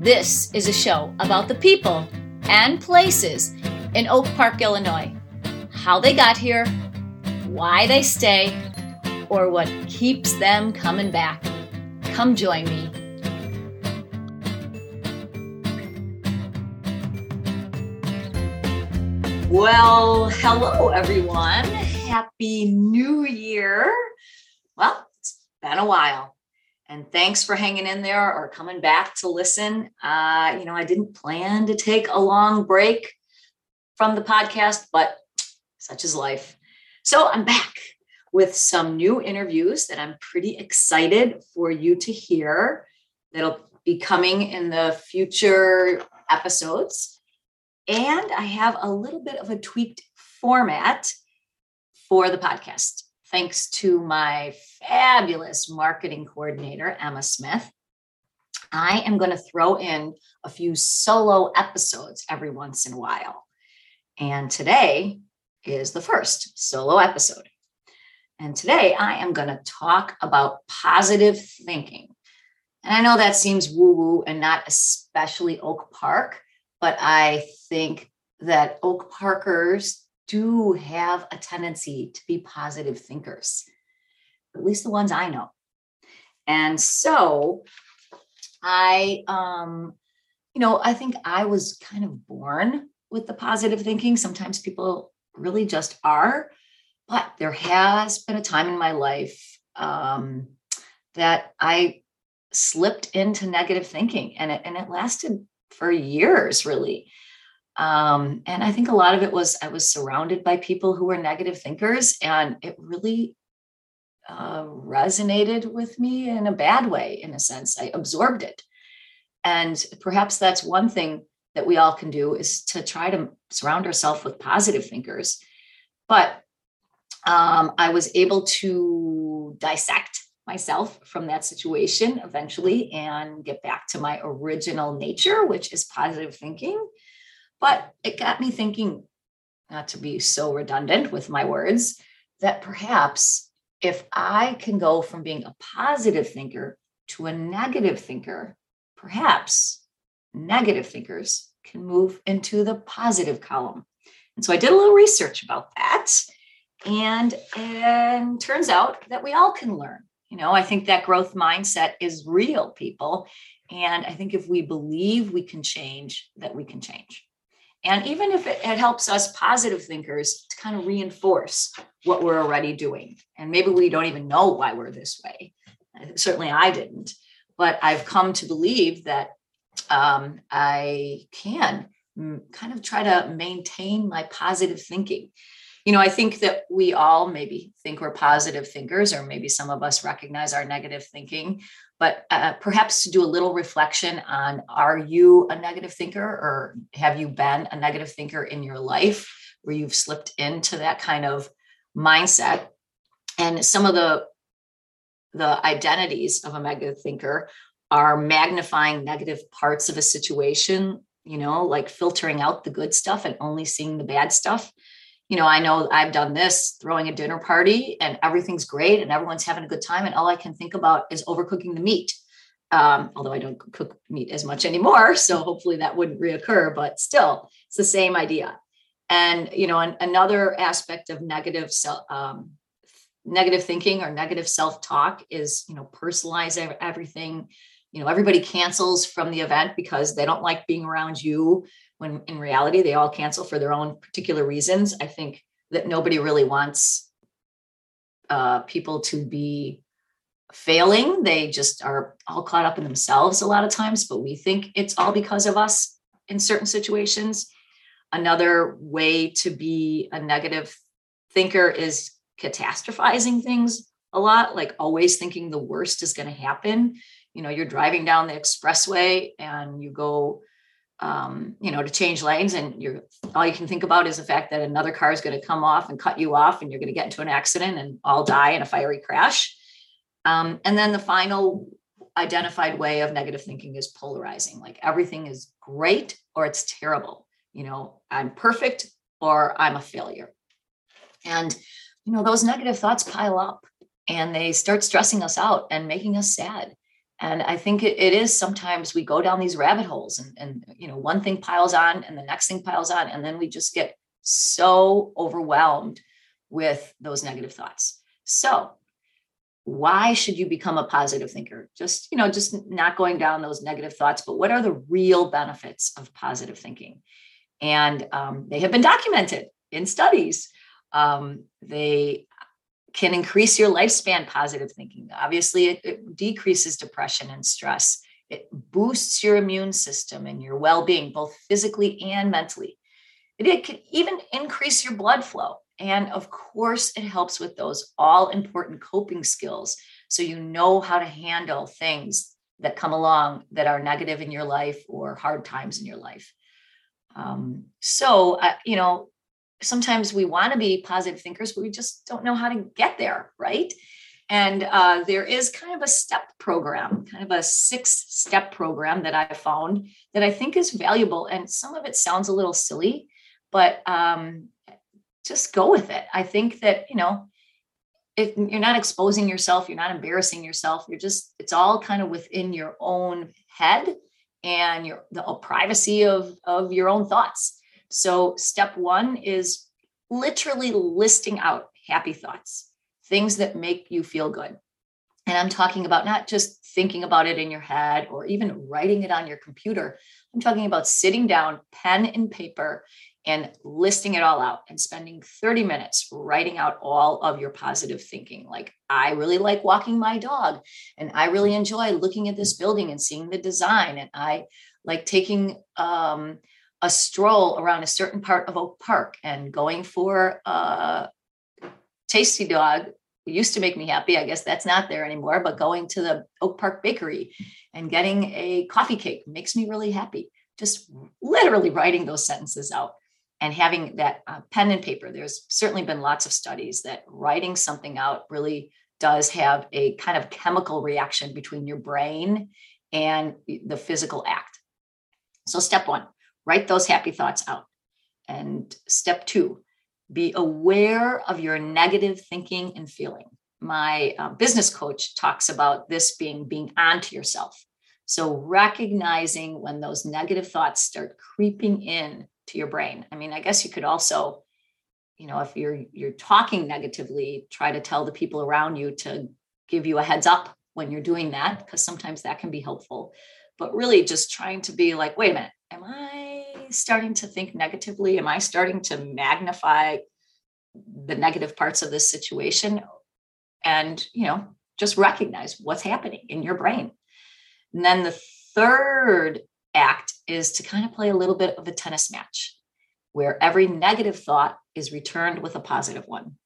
This is a show about the people and places in Oak Park, Illinois, how they got here, why they stay, or what keeps them coming back. Come join me. Well, hello, everyone. Happy New Year. Well, it's been a while. And thanks for hanging in there or coming back to listen. Uh, you know, I didn't plan to take a long break from the podcast, but such is life. So I'm back with some new interviews that I'm pretty excited for you to hear that'll be coming in the future episodes. And I have a little bit of a tweaked format for the podcast thanks to my fabulous marketing coordinator, Emma Smith. I am going to throw in a few solo episodes every once in a while. And today is the first solo episode. And today I am going to talk about positive thinking. And I know that seems woo woo and not especially Oak Park, but I think that Oak Parkers do have a tendency to be positive thinkers, at least the ones I know. And so I, um, you know, I think I was kind of born with the positive thinking. Sometimes people really just are, but there has been a time in my life um, that I slipped into negative thinking and it, and it lasted for years, really. Um, and I think a lot of it was I was surrounded by people who were negative thinkers, and it really uh, resonated with me in a bad way, in a sense. I absorbed it. And perhaps that's one thing that we all can do is to try to surround ourselves with positive thinkers. But um, I was able to dissect myself from that situation eventually and get back to my original nature, which is positive thinking but it got me thinking, not to be so redundant with my words, that perhaps if I can go from being a positive thinker to a negative thinker, perhaps negative thinkers can move into the positive column. And so I did a little research about that. And, and turns out that we all can learn. You know, I think that growth mindset is real, people. And I think if we believe we can change, that we can change. And even if it, it, helps us positive thinkers to kind of reinforce what we're already doing. And maybe we don't even know why we're this way. Certainly I didn't. But I've come to believe that um, I can kind of try to maintain my positive thinking. You know, I think that we all maybe think we're positive thinkers, or maybe some of us recognize our negative thinking but uh, perhaps to do a little reflection on are you a negative thinker or have you been a negative thinker in your life where you've slipped into that kind of mindset? And some of the the identities of a negative thinker are magnifying negative parts of a situation you know like filtering out the good stuff and only seeing the bad stuff you know, I know I've done this throwing a dinner party and everything's great and everyone's having a good time. And all I can think about is overcooking the meat. Um, although I don't cook meat as much anymore. So hopefully that wouldn't reoccur, but still, it's the same idea. And, you know, an, another aspect of negative self, um, negative thinking or negative self-talk is, you know, personalize everything. You know, everybody cancels from the event because they don't like being around you when in reality they all cancel for their own particular reasons. I think that nobody really wants uh, people to be failing. They just are all caught up in themselves a lot of times, but we think it's all because of us in certain situations. Another way to be a negative thinker is catastrophizing things a lot, like always thinking the worst is going to happen. You know, you're driving down the expressway and you go um, you know, to change lanes, and you're all you can think about is the fact that another car is going to come off and cut you off, and you're going to get into an accident and all die in a fiery crash. Um, and then the final identified way of negative thinking is polarizing, like everything is great or it's terrible. You know, I'm perfect or I'm a failure. And you know, those negative thoughts pile up and they start stressing us out and making us sad And I think it, it is sometimes we go down these rabbit holes and, and, you know, one thing piles on and the next thing piles on. And then we just get so overwhelmed with those negative thoughts. So why should you become a positive thinker just you know just not going down those negative thoughts but what are the real benefits of positive thinking and um, they have been documented in studies um, they can increase your lifespan positive thinking obviously it, it decreases depression and stress it boosts your immune system and your well-being both physically and mentally it, it can even increase your blood flow and of course, it helps with those all important coping skills. So you know how to handle things that come along that are negative in your life or hard times in your life. Um, so, uh, you know, sometimes we want to be positive thinkers, but we just don't know how to get there, right? And uh, there is kind of a step program, kind of a six step program that I found that I think is valuable. And some of it sounds a little silly, but um, just go with it. I think that, you know, if you're not exposing yourself, you're not embarrassing yourself, you're just, it's all kind of within your own head and your the privacy of, of your own thoughts. So step one is literally listing out happy thoughts, things that make you feel good. And I'm talking about not just thinking about it in your head or even writing it on your computer. I'm talking about sitting down, pen and paper, and listing it all out and spending 30 minutes writing out all of your positive thinking. Like, I really like walking my dog, and I really enjoy looking at this building and seeing the design. And I like taking um, a stroll around a certain part of Oak Park and going for a tasty dog used to make me happy. I guess that's not there anymore, but going to the Oak Park Bakery and getting a coffee cake makes me really happy. Just literally writing those sentences out and having that uh, pen and paper there's certainly been lots of studies that writing something out really does have a kind of chemical reaction between your brain and the physical act so step one write those happy thoughts out and step two be aware of your negative thinking and feeling my uh, business coach talks about this being being onto yourself so recognizing when those negative thoughts start creeping in to your brain. I mean, I guess you could also, you know, if you're you're talking negatively, try to tell the people around you to give you a heads up when you're doing that because sometimes that can be helpful. But really just trying to be like, wait a minute, am I starting to think negatively? Am I starting to magnify the negative parts of this situation? And, you know, just recognize what's happening in your brain. And then the third act is to kind of play a little bit of a tennis match where every negative thought is returned with a positive one.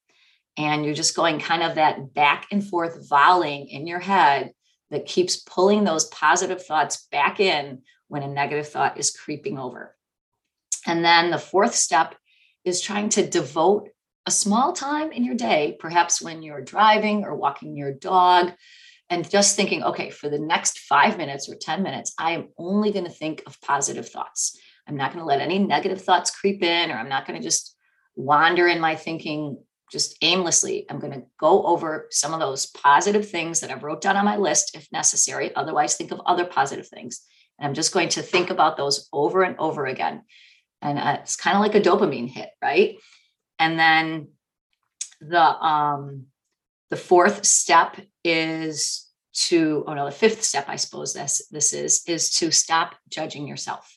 And you're just going kind of that back and forth volleying in your head that keeps pulling those positive thoughts back in when a negative thought is creeping over. And then the fourth step is trying to devote a small time in your day, perhaps when you're driving or walking your dog, and just thinking, okay, for the next five minutes or 10 minutes, I am only going to think of positive thoughts. I'm not going to let any negative thoughts creep in, or I'm not going to just wander in my thinking just aimlessly. I'm going to go over some of those positive things that I've wrote down on my list if necessary. Otherwise, think of other positive things. And I'm just going to think about those over and over again. And uh, it's kind of like a dopamine hit, right? And then the um the fourth step is to, oh no, the fifth step, I suppose this this is, is to stop judging yourself.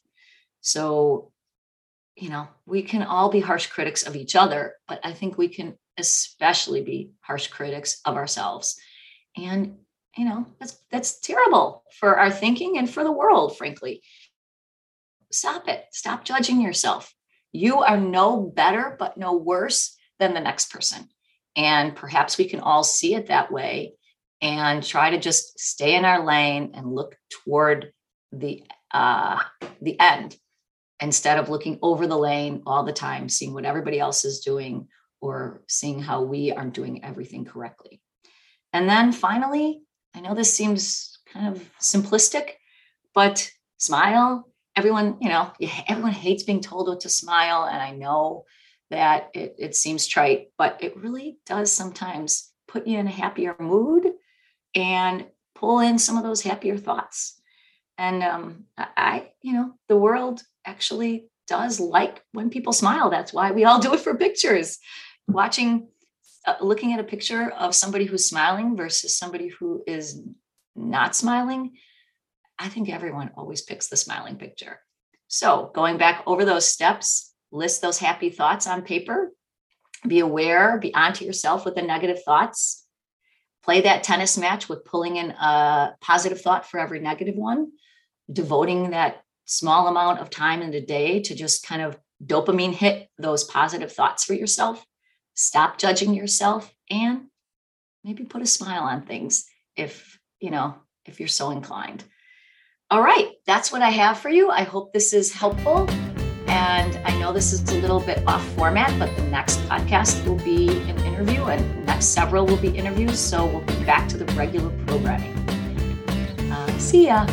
So, you know, we can all be harsh critics of each other, but I think we can especially be harsh critics of ourselves. And you know, that's that's terrible for our thinking and for the world, frankly. Stop it. Stop judging yourself. You are no better, but no worse than the next person. And perhaps we can all see it that way and try to just stay in our lane and look toward the uh, the end instead of looking over the lane all the time, seeing what everybody else is doing or seeing how we aren't doing everything correctly. And then finally, I know this seems kind of simplistic, but smile. Everyone, you know, everyone hates being told what to smile. And I know that it, it seems trite, but it really does sometimes put you in a happier mood and pull in some of those happier thoughts. And um, I, you know, the world actually does like when people smile. That's why we all do it for pictures. Watching, uh, looking at a picture of somebody who's smiling versus somebody who is not smiling, I think everyone always picks the smiling picture. So, going back over those steps, list those happy thoughts on paper, be aware, be onto yourself with the negative thoughts. Play that tennis match with pulling in a positive thought for every negative one, devoting that small amount of time in the day to just kind of dopamine hit those positive thoughts for yourself. Stop judging yourself and maybe put a smile on things if, you know, if you're so inclined. All right, that's what I have for you. I hope this is helpful. And I know this is a little bit off format, but the next podcast will be an interview, and next several will be interviews. So we'll be back to the regular programming. Uh, see ya.